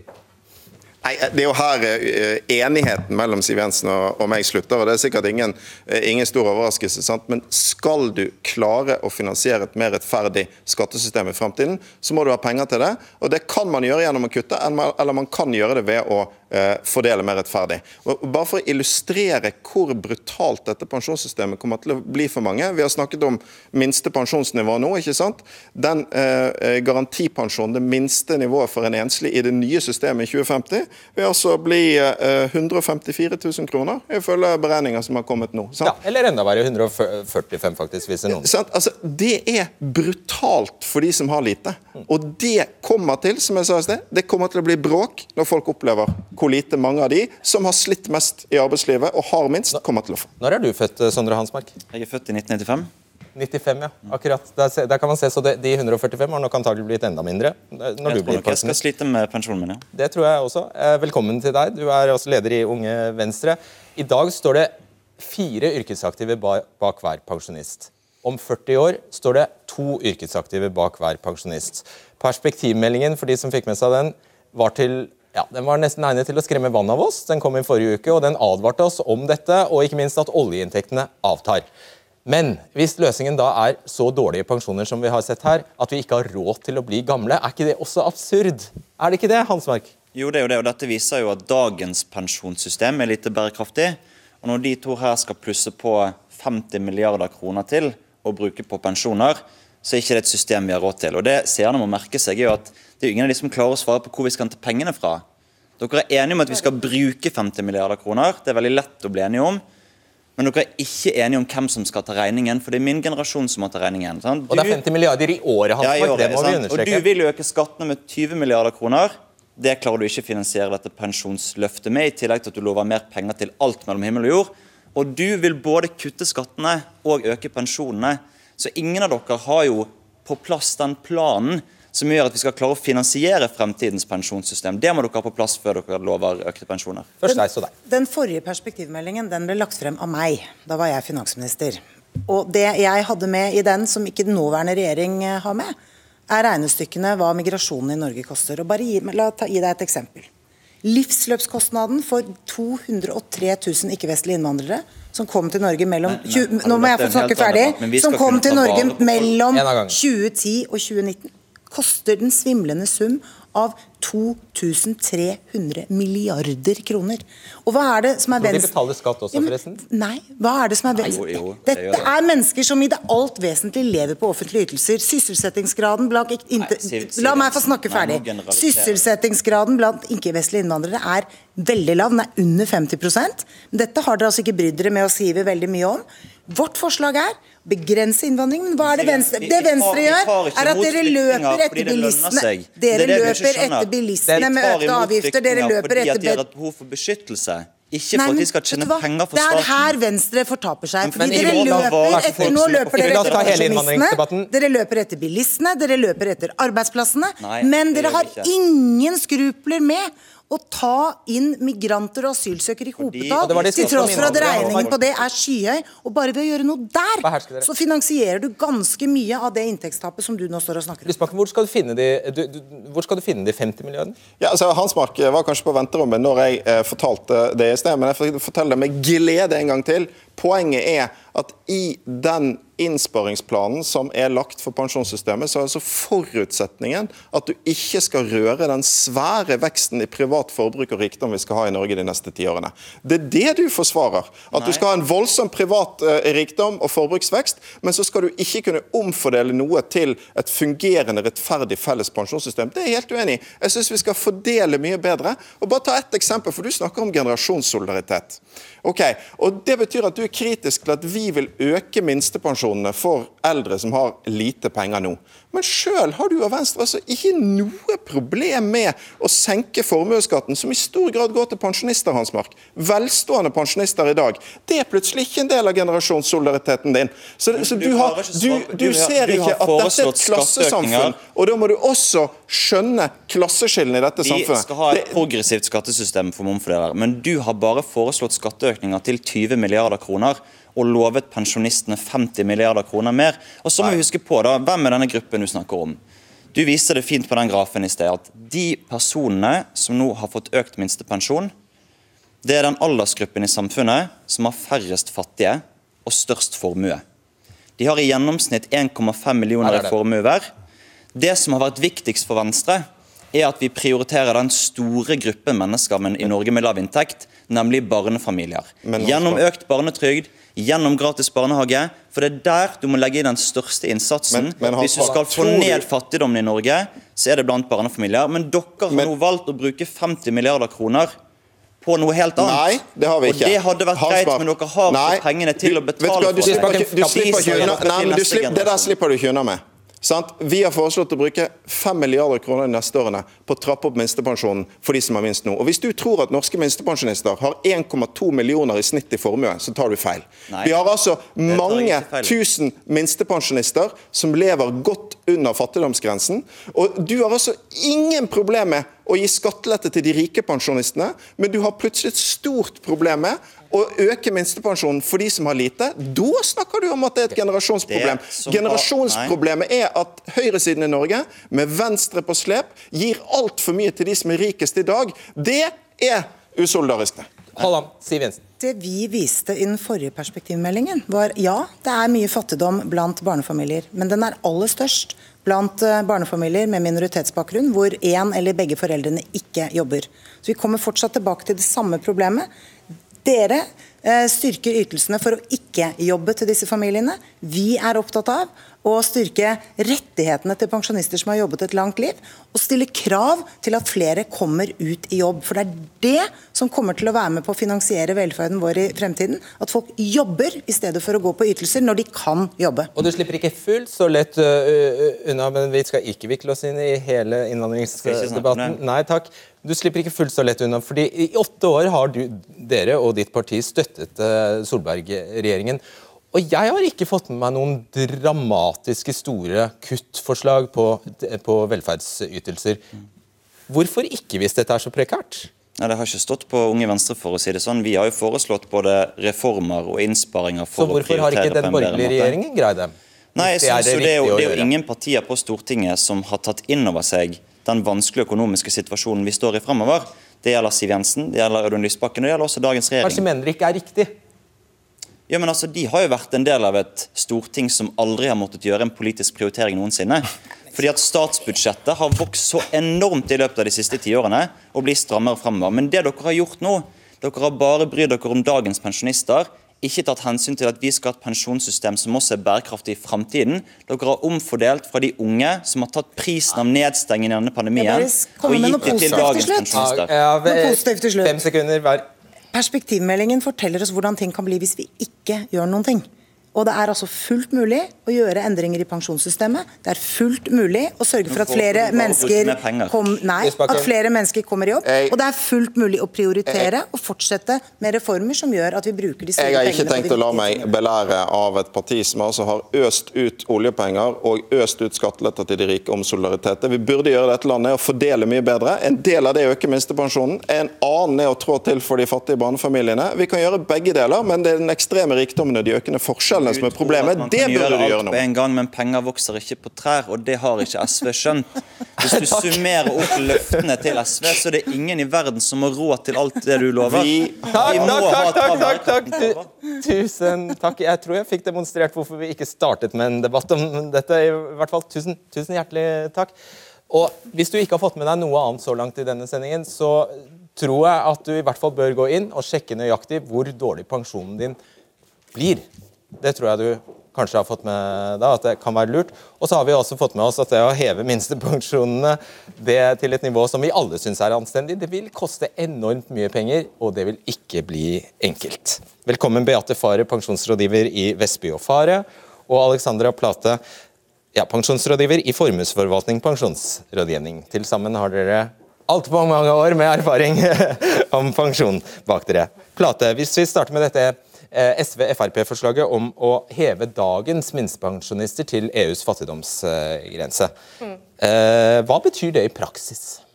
Speaker 3: Nei, Det er jo her uh, enigheten mellom Siv Jensen og, meg slutter. og Det er sikkert ingen, uh, ingen stor overraskelse. sant? Men skal du klare å finansiere et mer rettferdig skattesystem i fremtiden, så må du ha penger til det. og Det kan man gjøre gjennom å kutte, eller man kan gjøre det ved å fordele mer rettferdig. Og bare for å illustrere hvor brutalt dette pensjonssystemet kommer til å bli for mange. Vi har snakket om minste pensjonsnivå nå. ikke sant? Den garantipensjonen, det minste nivået for en enslig i det nye systemet i 2050, vil altså bli 154 eh, 000 kroner, ifølge beregninger som har kommet nå.
Speaker 2: Ja, eller enda verre, 145 faktisk, hvis det er noen.
Speaker 3: Altså, det er brutalt for de som har lite. Og det kommer til, som jeg sa i sted, det kommer til å bli bråk når folk opplever hvor lite mange av de som har slitt mest i arbeidslivet og har minst, kommer til å få.
Speaker 2: Når er du født, Sondre Hansmark?
Speaker 5: Jeg er født i 1995.
Speaker 2: 95, ja. Akkurat. Der, der, kan man se, så det, De 145 har nok antagelig blitt enda mindre.
Speaker 5: når jeg tror nok jeg skal slite med pensjonen min, ja.
Speaker 2: Det tror jeg også. Eh, velkommen til deg. Du er også leder i Unge Venstre. I dag står det fire yrkesaktive bak hver pensjonist. Om 40 år står det to yrkesaktive bak hver pensjonist. Perspektivmeldingen for de som fikk med seg den, var, til, ja, den var nesten egnet til å skremme vann av oss. Den kom i forrige uke, og den advarte oss om dette, og ikke minst at oljeinntektene avtar. Men hvis løsningen da er så dårlige pensjoner som vi har sett her, at vi ikke har råd til å bli gamle, er ikke det også absurd? Er det ikke det, Hansmark?
Speaker 5: Jo, det er jo det, og dette viser jo at dagens pensjonssystem er lite bærekraftig. Og når de to her skal plusse på 50 milliarder kroner til å bruke på pensjoner, så er ikke det et system vi har råd til. Og Det seerne må merke seg er jo at det er jo ingen av de som klarer å svare på hvor vi skal hente pengene fra. Dere er enige om at vi skal bruke 50 milliarder kroner. Det er veldig lett å bli enige om. Men dere er ikke enige om hvem som skal ta regningen, for det er min generasjon som må ta regningen. Sant?
Speaker 2: Og det er 50 milliarder i året, Hans
Speaker 5: Ja,
Speaker 2: det må vi understreke.
Speaker 5: Og du vil øke skattene med 20 milliarder kroner. Det klarer du ikke å finansiere dette pensjonsløftet med, i tillegg til at du lover mer penger til alt mellom himmel og jord. Og du vil både kutte skattene og øke pensjonene. Så ingen av dere har jo på plass den planen som gjør at vi skal klare å finansiere fremtidens pensjonssystem. Det må dere ha på plass før dere lover økte pensjoner.
Speaker 2: Først deg, så deg.
Speaker 4: Den forrige perspektivmeldingen den ble lagt frem av meg. Da var jeg finansminister. Og det jeg hadde med i den, som ikke den nåværende regjering eh, har med, er regnestykkene hva migrasjonen i Norge koster. Og bare gi, la ta, gi deg et eksempel. Livsløpskostnaden for 203 000 ikke-vestlige innvandrere som kom til Norge mellom
Speaker 5: Nei, nei,
Speaker 4: 20, Nå må jeg få snakke ferdig. Som kom til Norge mellom
Speaker 2: En av gangen.
Speaker 4: 2010 og 2019 koster den svimlende sum av 2300 milliarder kroner. Og hva er det som er
Speaker 2: venstre... de betaler skatt også, forresten.
Speaker 4: Nei, hva er det som er venstre?
Speaker 5: Jo, jo, det
Speaker 4: Dette
Speaker 5: det.
Speaker 4: er mennesker som i det alt vesentlige lever på offentlige ytelser. Sysselsettingsgraden blant ikke- inte,
Speaker 5: Siv- Siv-
Speaker 4: La meg få snakke ferdig. Sysselsettingsgraden blant ikke-vestlige innvandrere er veldig lav. Den er under 50 Men Dette har dere altså ikke brydd dere med å skrive veldig mye om. Vårt forslag er begrense innvandringen. Men hva er det Venstre, det Venstre gjør, er at dere løper etter bilistene. Dere
Speaker 5: er
Speaker 4: løper etter bilistene med økte avgifter. Dere
Speaker 5: løper
Speaker 4: løper
Speaker 5: fordi
Speaker 4: etter
Speaker 5: de har et behov for beskyttelse. Ikke
Speaker 4: Nei,
Speaker 5: for at de skal tjene penger for
Speaker 4: Det er her. Venstre fortaper seg.
Speaker 5: Men
Speaker 4: Fordi
Speaker 2: i
Speaker 4: dere løper
Speaker 5: er
Speaker 4: etter, nå
Speaker 5: er
Speaker 4: løper dere etter pensjonistene. Dere løper etter bilistene, dere løper etter arbeidsplassene.
Speaker 5: Nei,
Speaker 4: men dere har ingen skrupler med å ta inn migranter og asylsøkere i hopetall, til tross for at regningen på det er skyhøy. Og bare ved å gjøre noe der, så finansierer du ganske mye av det inntektstapet som du nå står og snakker om.
Speaker 2: Lysbakken, hvor skal du finne de, du, du, hvor skal du finne de 50 milliardene?
Speaker 3: Ja, altså Hansmark var kanskje på venterommet når jeg eh, fortalte det i sted, men jeg forteller det med glede en gang til. Poenget er at i den innsparingsplanen som er lagt for pensjonssystemet, så er altså forutsetningen at du ikke skal røre den svære veksten i privat forbruk og rikdom vi skal ha i Norge de neste ti årene. Det er det du forsvarer. At du skal ha en voldsom privat eh, rikdom og forbruksvekst, men så skal du ikke kunne omfordele noe til et fungerende, rettferdig felles pensjonssystem. Det er jeg helt uenig i. Jeg syns vi skal fordele mye bedre. Og bare ta ett eksempel, for du snakker om generasjonssolidaritet. Ok, og Det betyr at du er kritisk til at vi vil øke minstepensjonene for eldre som har lite penger nå. Men sjøl har du og Venstre altså ikke noe problem med å senke formuesskatten, som i stor grad går til pensjonister, Hansmark. Velstående pensjonister i dag. Det er plutselig ikke en del av generasjonssolidariteten din. Så, så
Speaker 5: du
Speaker 3: har, du, du ser ikke at dette er et klassesamfunn. Og da må du også skjønne klasseskillene i dette
Speaker 5: Vi
Speaker 3: samfunnet.
Speaker 5: skal ha et progressivt skattesystem for momfordeler, men du har bare foreslått skatteøkninger til 20 milliarder kroner og lovet pensjonistene 50 milliarder kroner mer. Og så må vi huske på da, Hvem er denne gruppen du snakker om? Du viste det fint på den grafen i sted at de personene som nå har fått økt minstepensjon, det er den aldersgruppen i samfunnet som har færrest fattige og størst formue. De har i gjennomsnitt 1,5 millioner
Speaker 2: er
Speaker 5: i formue hver. Det som har vært viktigst for Venstre, er at vi prioriterer den store gruppen mennesker men, i Norge med lav inntekt, nemlig barnefamilier. Gjennom økt barnetrygd, gjennom gratis barnehage. For det er der du må legge inn den største innsatsen.
Speaker 3: Men- men
Speaker 5: Hvis du skal få ned fattigdommen i Norge, så er det blant barnefamilier. Men dere har nå valgt å bruke 50 milliarder kroner på noe helt annet.
Speaker 3: Nei, det har vi ikke.
Speaker 5: Og det hadde vært greit, men dere har ikke pengene til å betale for det.
Speaker 3: Du slipper ikke unna, det der slipper du ikke unna med. Sant? Vi har foreslått å bruke 5 milliarder kroner de neste årene på å trappe opp minstepensjonen for de som har minst nå. Og Hvis du tror at norske minstepensjonister har 1,2 millioner i snitt i formue, så tar du feil.
Speaker 5: Nei,
Speaker 3: Vi har altså mange tusen minstepensjonister som lever godt under fattigdomsgrensen. Og du har altså ingen problem med å gi skattelette til de rike pensjonistene, men du har plutselig et stort problem med å øke minstepensjonen for de som har lite. Da snakker du om at det er et generasjonsproblem. Generasjonsproblemet er at høyresiden i Norge, med Venstre på slep, gir altfor mye til de som er rikest i dag. Det er usolidarisk. det.
Speaker 2: Siv Jensen.
Speaker 4: Det vi viste i den forrige perspektivmeldingen, var ja, det er mye fattigdom blant barnefamilier, men den er aller størst blant eh, barnefamilier med minoritetsbakgrunn, hvor én eller begge foreldrene ikke jobber. Så vi kommer fortsatt tilbake til det samme problemet. Dere eh, styrker ytelsene for å ikke jobbe til disse familiene. Vi er opptatt av å styrke rettighetene til pensjonister som har jobbet et langt liv, og stille krav til at flere kommer ut i jobb. For det er det som kommer til å være med på å finansiere velferden vår i fremtiden. At folk jobber i stedet for å gå på ytelser når de kan jobbe.
Speaker 2: Og du slipper ikke fullt så lett unna, men vi skal ikke vikle oss inn i hele innvandringsdebatten. Nei takk. Du slipper ikke fullt så lett unna. fordi I åtte år har du, dere og ditt parti støttet uh, Solberg-regjeringen. Og jeg har ikke fått med meg noen dramatiske store kuttforslag på, på velferdsytelser. Hvorfor ikke, hvis dette er så prekært?
Speaker 5: Nei, Det har ikke stått på Unge Venstre, for å si det sånn. Vi har jo foreslått både reformer og innsparinger for
Speaker 2: å prioritere på en bedre måte. Så hvorfor har ikke den borgerlige regjeringen greid det?
Speaker 5: Nei, jeg synes jo det, er jo, det er jo ingen partier på Stortinget som har tatt inn over seg den vanskelige økonomiske situasjonen vi står i fremover. Det gjelder Siv Jensen, det gjelder Audun Lysbakken og det gjelder også dagens regjering.
Speaker 2: Kanskje mener det ikke er riktig?
Speaker 5: Ja, men altså, De har jo vært en del av et storting som aldri har måttet gjøre en politisk prioritering noensinne. Fordi at Statsbudsjettet har vokst så enormt i løpet av de siste tiårene og blir strammere fremover. Men det dere har gjort nå, dere har bare brydd dere om dagens pensjonister. Ikke tatt hensyn til at vi skal ha et pensjonssystem som også er bærekraftig i framtiden. Dere har omfordelt fra de unge som har tatt prisen av nedstengingen i denne pandemien, og gitt det til dagens pensjonister.
Speaker 4: Ja, noe positivt til slutt.
Speaker 2: Fem sekunder hver.
Speaker 4: Perspektivmeldingen forteller oss hvordan ting kan bli hvis vi ikke gjør noen ting. Og det er altså fullt mulig å gjøre endringer i pensjonssystemet. Det er fullt mulig å sørge for at flere mennesker, kom, nei, at flere mennesker kommer i jobb. Og det er fullt mulig å prioritere og fortsette med reformer som gjør at vi bruker de store
Speaker 3: pengene. Jeg har ikke tenkt å la meg belære av et parti som altså har øst ut oljepenger og øst ut skatteletter til de rike om solidaritet. Det vi burde gjøre dette landet, er å fordele mye bedre. En del av det er å øke minstepensjonen. En annen er å trå til for de fattige barnefamiliene. Vi kan gjøre begge deler, men det er den ekstreme rikdommen og de økende forskjellene forskjellene som er problemet. Det burde du gjøre noe
Speaker 5: med. En gang, men penger vokser ikke på trær, og det har ikke SV skjønt. Hvis du [LAUGHS] summerer opp løftene til SV, så er det ingen i verden som har råd til alt det du lover.
Speaker 2: Vi, takk, takk, takk, takk, takk, Tusen takk. Jeg tror jeg fikk demonstrert hvorfor vi ikke startet med en debatt om dette. I hvert fall tusen, tusen hjertelig takk. Og Hvis du ikke har fått med deg noe annet så langt i denne sendingen, så tror jeg at du i hvert fall bør gå inn og sjekke nøyaktig hvor dårlig pensjonen din blir. Det tror jeg du kanskje har fått med deg, at det kan være lurt. Og så har vi også fått med oss at det å heve minstepensjonene det til et nivå som vi alle syns er anstendig, det vil koste enormt mye penger, og det vil ikke bli enkelt. Velkommen Beate Fare, pensjonsrådgiver i Vestby og Fare, og Alexandra Plate, ja, pensjonsrådgiver i Formuesforvaltning pensjonsrådgivning. Til sammen har dere altfor mange år med erfaring [LAUGHS] om pensjon bak dere. Plate, hvis vi starter med dette SV-Frp-forslaget om å heve dagens minstepensjonister til EUs fattigdomsgrense. Mm. Hva betyr det i praksis?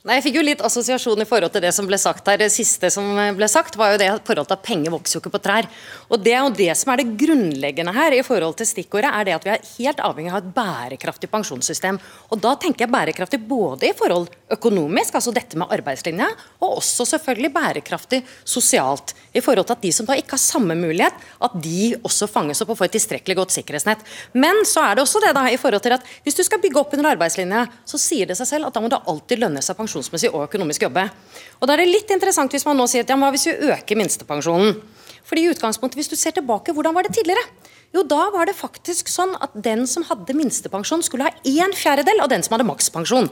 Speaker 6: Nei, Jeg fikk jo litt assosiasjon i forhold til det som ble sagt her. Det siste som ble sagt, var jo det forhold til at penger vokser jo ikke på trær. Og Det er jo det som er det grunnleggende her i forhold til stikkordet, er det at vi er helt avhengig av et bærekraftig pensjonssystem. Og Da tenker jeg bærekraftig både i forhold økonomisk, altså dette med arbeidslinja, og også selvfølgelig bærekraftig sosialt. I forhold til at de som da ikke har samme mulighet, at de også fanges opp og får et tilstrekkelig godt sikkerhetsnett. Men så er det også det da i forhold til at hvis du skal bygge opp under arbeidslinja, så sier det seg selv at da må det alltid lønne seg pensjon pensjonsmessig og økonomisk jobbe. Og Da er det litt interessant hvis man nå sier at ja, hva hvis vi øker minstepensjonen? Fordi i utgangspunktet, Hvis du ser tilbake, hvordan var det tidligere? Jo, Da var det faktisk sånn at den som hadde minstepensjon, skulle ha en fjerdedel av den som hadde makspensjon.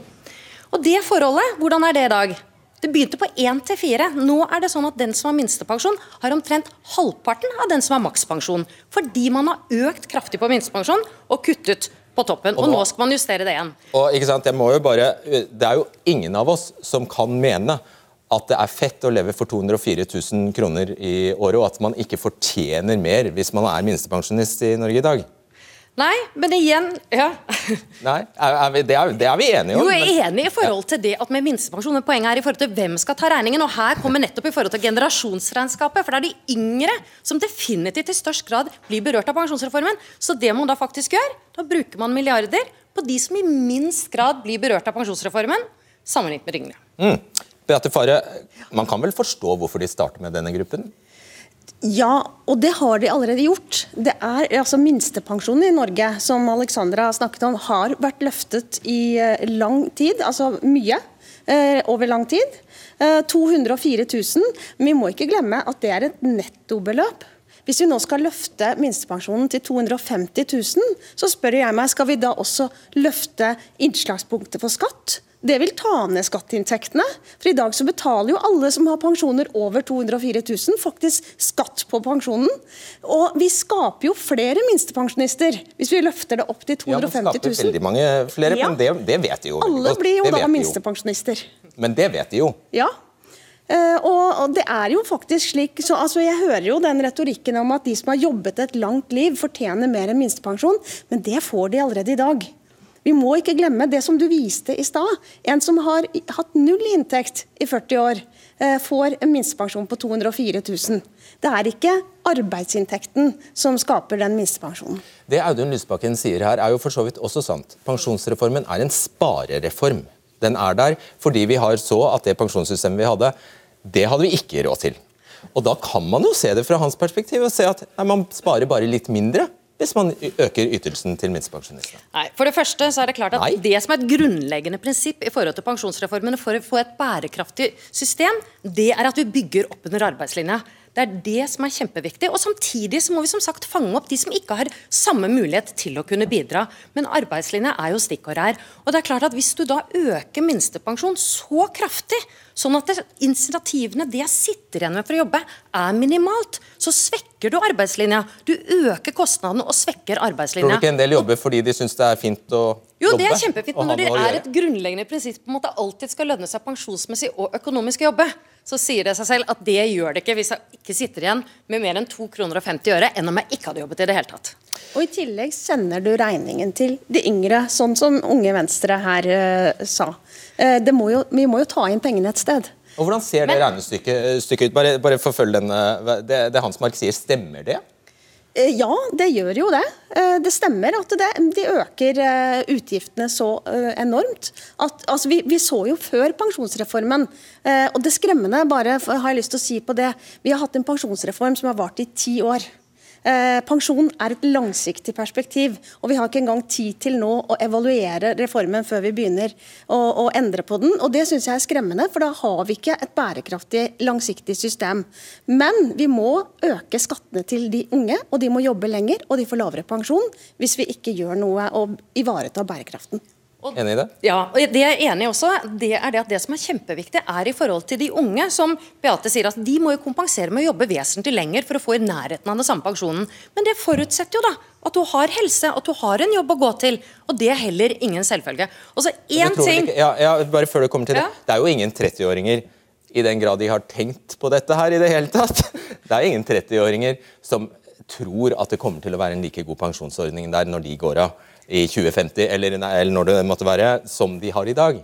Speaker 6: Og det forholdet, hvordan er det i dag? Det begynte på 1 til 4. Nå er det sånn at den som har minstepensjon, har omtrent halvparten av den som har makspensjon. Fordi man har økt kraftig på minstepensjon og kuttet på toppen. Og, og nå, skal man justere det igjen.
Speaker 2: Og ikke sant, jeg må jo bare, Det er jo ingen av oss som kan mene at det er fett å leve for 204 000 kroner i året, og at man ikke fortjener mer hvis man er minstepensjonist i Norge i dag.
Speaker 6: Nei, men igjen ja.
Speaker 2: Nei, er, er vi, det, er, det, er, vi enige om.
Speaker 6: Jo, jeg er enig i forhold til det at med minstepensjon, men poenget er i forhold til hvem skal ta regningen. og Her kommer nettopp i forhold til generasjonsregnskapet. For det er de yngre som definitivt i størst grad blir berørt av pensjonsreformen. Så det man da faktisk gjør, da bruker man milliarder på de som i minst grad blir berørt av pensjonsreformen, sammenlignet med de yngre.
Speaker 2: Mm. Beate Fare, man kan vel forstå hvorfor de starter med denne gruppen?
Speaker 7: Ja, og det har de allerede gjort. Det er altså Minstepensjonen i Norge som Alexandra snakket om, har vært løftet i eh, lang tid, altså mye. eh, over lang tid. Eh, 204 000. Men vi må ikke glemme at det er et nettobeløp. Hvis vi nå skal løfte minstepensjonen til 250 000, så spør jeg meg skal vi da også løfte innslagspunktet for skatt? Det vil ta ned skatteinntektene. For i dag så betaler jo alle som har pensjoner over 204 000, faktisk skatt på pensjonen. Og vi skaper jo flere minstepensjonister hvis vi løfter det opp til 250 000.
Speaker 2: Ja, man skaper veldig mange flere,
Speaker 7: Ja.
Speaker 2: men det, det vet de jo.
Speaker 7: Alle blir jo
Speaker 2: Det
Speaker 7: da minstepensjonister.
Speaker 2: Men det vet de jo.
Speaker 7: Ja. Eh, og det er jo faktisk slik, så altså Jeg hører jo den retorikken om at de som har jobbet et langt liv, fortjener mer enn minstepensjon, men det får de allerede i dag. Vi må ikke glemme det som du viste i stad. En som har hatt null inntekt i 40 år, eh, får en minstepensjon på 204 000. Det er ikke arbeidsinntekten som skaper den minstepensjonen.
Speaker 2: Det Audun Lysbakken sier her, er jo for så vidt også sant. Pensjonsreformen er en sparereform. Den er der fordi vi har så at det pensjonssystemet vi hadde, det hadde vi ikke råd til. Og Da kan man jo se det fra hans perspektiv og se at nei, man sparer bare litt mindre hvis man øker ytelsen til minstepensjonistene.
Speaker 6: Nei, For det første så er det klart at
Speaker 2: Nei.
Speaker 6: det som er et grunnleggende prinsipp i forhold til pensjonsreformen for å få et bærekraftig system, det er at vi bygger opp under arbeidslinja. Det er det som er kjempeviktig. Og Samtidig så må vi som sagt fange opp de som ikke har samme mulighet til å kunne bidra. Men arbeidslinja er jo stikkordet her. Og det er klart at Hvis du da øker minstepensjon så kraftig, sånn at det, initiativene det jeg sitter igjen med for å jobbe, er minimalt, så svekker du arbeidslinja. Du øker kostnadene og svekker arbeidslinja.
Speaker 2: Tror du ikke en del jobber fordi de syns det er fint å
Speaker 6: Jo, det er kjempefint, men når det er et grunnleggende prinsipp på at det alltid skal lønne seg pensjonsmessig og økonomisk å jobbe, så sier det seg selv at det gjør det ikke hvis jeg ikke sitter igjen med mer enn 2 kroner og 50 øre enn om jeg ikke hadde jobbet i det hele tatt.
Speaker 7: Og I tillegg sender du regningen til de yngre, sånn som Unge Venstre her uh, sa. Uh, det må jo, vi må jo ta inn pengene et sted.
Speaker 2: Og Hvordan ser det regnestykket ut? Bare, bare forfølg denne. eh, det, det Hans Mark sier, stemmer det?
Speaker 7: Eh, Ja, det gjør jo det. Eh, Det stemmer at det, de øker eh, utgiftene så enormt. At, altså, vi, vi så jo før pensjonsreformen, og det skremmende bare har jeg lyst til å si på det, vi har hatt en pensjonsreform som har vart i ti år. Eh, pensjon er et langsiktig perspektiv, og vi har ikke engang tid til nå å evaluere reformen før vi begynner å, å endre på den. og Det syns jeg er skremmende, for da har vi ikke et bærekraftig, langsiktig system. Men vi må øke skattene til de unge, og de må jobbe lenger, og de får lavere pensjon hvis vi ikke gjør noe og ivaretar bærekraften.
Speaker 2: Enig i det?
Speaker 6: Ja, og det jeg er enig i også, det er det at det som er kjempeviktig, er i forhold til de unge, som Beate sier, at de må jo kompensere med å jobbe vesentlig lenger for å få i nærheten av den samme pensjonen. Men det forutsetter jo da at du har helse, at du har en jobb å gå til. Og det er heller ingen selvfølge. Og så én ting
Speaker 2: Ja, ja, bare før du kommer til det.
Speaker 6: Ja.
Speaker 2: Det er jo ingen 30-åringer i den grad de har tenkt på dette her i det hele tatt. [LAUGHS] Det er ingen 30-åringer som tror at det kommer til å være en like god pensjonsordning der når de går av i 2050, eller, eller når det måtte være, som de har i dag.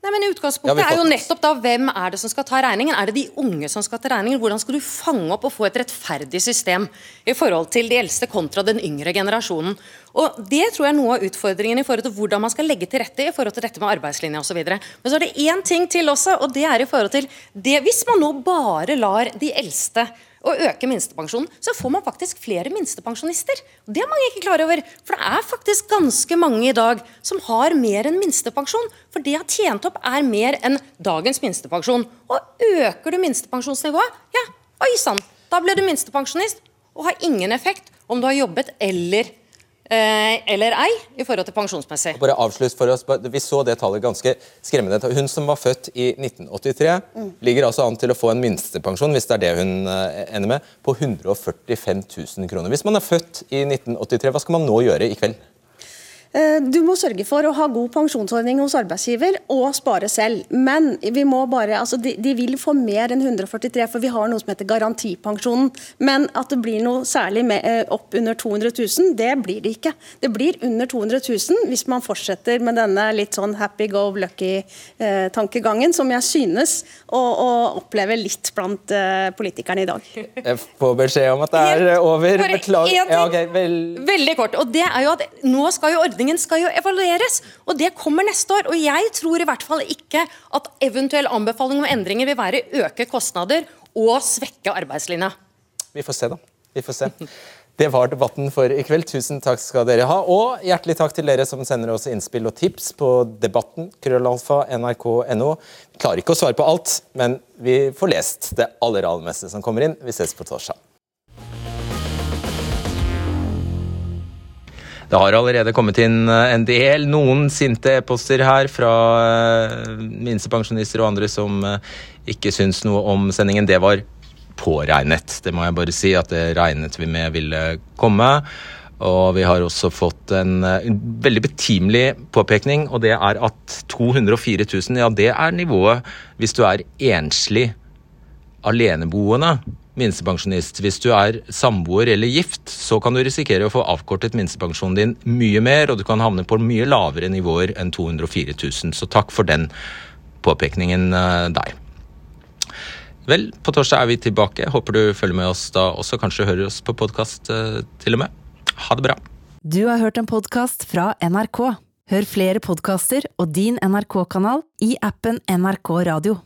Speaker 6: Nei, men
Speaker 2: Ja,
Speaker 6: Utgangspunktet er jo nettopp da hvem er det som skal ta regningen. Er det de unge som skal ta regningen? Hvordan skal du fange opp og få et rettferdig system i forhold til de eldste kontra den yngre generasjonen? Og Det tror jeg er noe av utfordringen i forhold til hvordan man skal legge til rette i forhold til dette med arbeidslinja osv. Men så er det én ting til også, og det er i forhold til det Hvis man nå bare lar de eldste og øke minstepensjonen, så får man faktisk flere minstepensjonister. Det er mange ikke klar over. For det er faktisk ganske mange i dag som har mer enn minstepensjon. For det jeg har tjent opp, er mer enn dagens minstepensjon. Og øker du minstepensjonsnivået, ja, oi sann, da blir du minstepensjonist og har ingen effekt om du har jobbet eller, eller ei i forhold til pensjonsmessig.
Speaker 2: Bare avslutt for oss. Vi så det tallet ganske skremmende. Hun som var født i 1983, ligger altså an til å få en minstepensjon hvis det er det hun eh, ender med, på 145 000 kroner. Hvis man er født i 1983, hva skal man nå gjøre i kveld?
Speaker 7: Eh, Du må sørge for å ha god pensjonsordning hos arbeidsgiver og spare selv. Men vi må bare, altså de, de vil få mer enn 143, for vi har noe som heter garantipensjonen. Men at det blir noe særlig med, eh, opp under 200 000, det blir det ikke. Det blir under 200 000 hvis man fortsetter med denne litt sånn happy go lucky-tankegangen, som jeg synes å, å oppleve litt blant eh, politikerne i dag.
Speaker 2: Jeg får beskjed om at det er over. Beklager. Ja, okay, vel...
Speaker 6: Veldig kort. og det er jo at Nå skal jo ordningen skal jo evalueres, og det kommer neste år. og Jeg tror i hvert fall ikke at eventuell anbefaling om endringer vil være øke kostnader og svekke arbeidslinja.
Speaker 2: Vi får se, da. Vi får se.
Speaker 8: Det var debatten for i kveld. Tusen takk skal dere ha. Og hjertelig takk til dere som sender oss innspill og tips på debatten. Krøllalfa, nrk.no. Klarer ikke å svare på alt, men vi får lest det aller, aller meste som kommer inn. Vi ses på torsdag.
Speaker 2: Det har allerede kommet inn eh, en del, noen sinte e-poster her fra eh, minstepensjonister og andre som eh, ikke syns noe om sendingen. Det var påregnet, det må jeg bare si. At det regnet vi med ville komme. Og vi har også fått en, en veldig betimelig påpekning, og det er at 204 000, ja det er nivået hvis du er enslig aleneboende minstepensjonist. Hvis du er samboer eller gift, så kan du risikere å få avkortet minstepensjonen din mye mer, og du kan havne på mye lavere nivåer enn 204 000. Så takk for den påpekningen eh, der. Vel, på torsdag er vi tilbake. Håper du følger med oss da også. Kanskje hører oss på podkast eh, til og med. Ha det bra.
Speaker 1: Du har hørt en podkast fra NRK. Hør flere podkaster og din NRK-kanal i appen NRK Radio.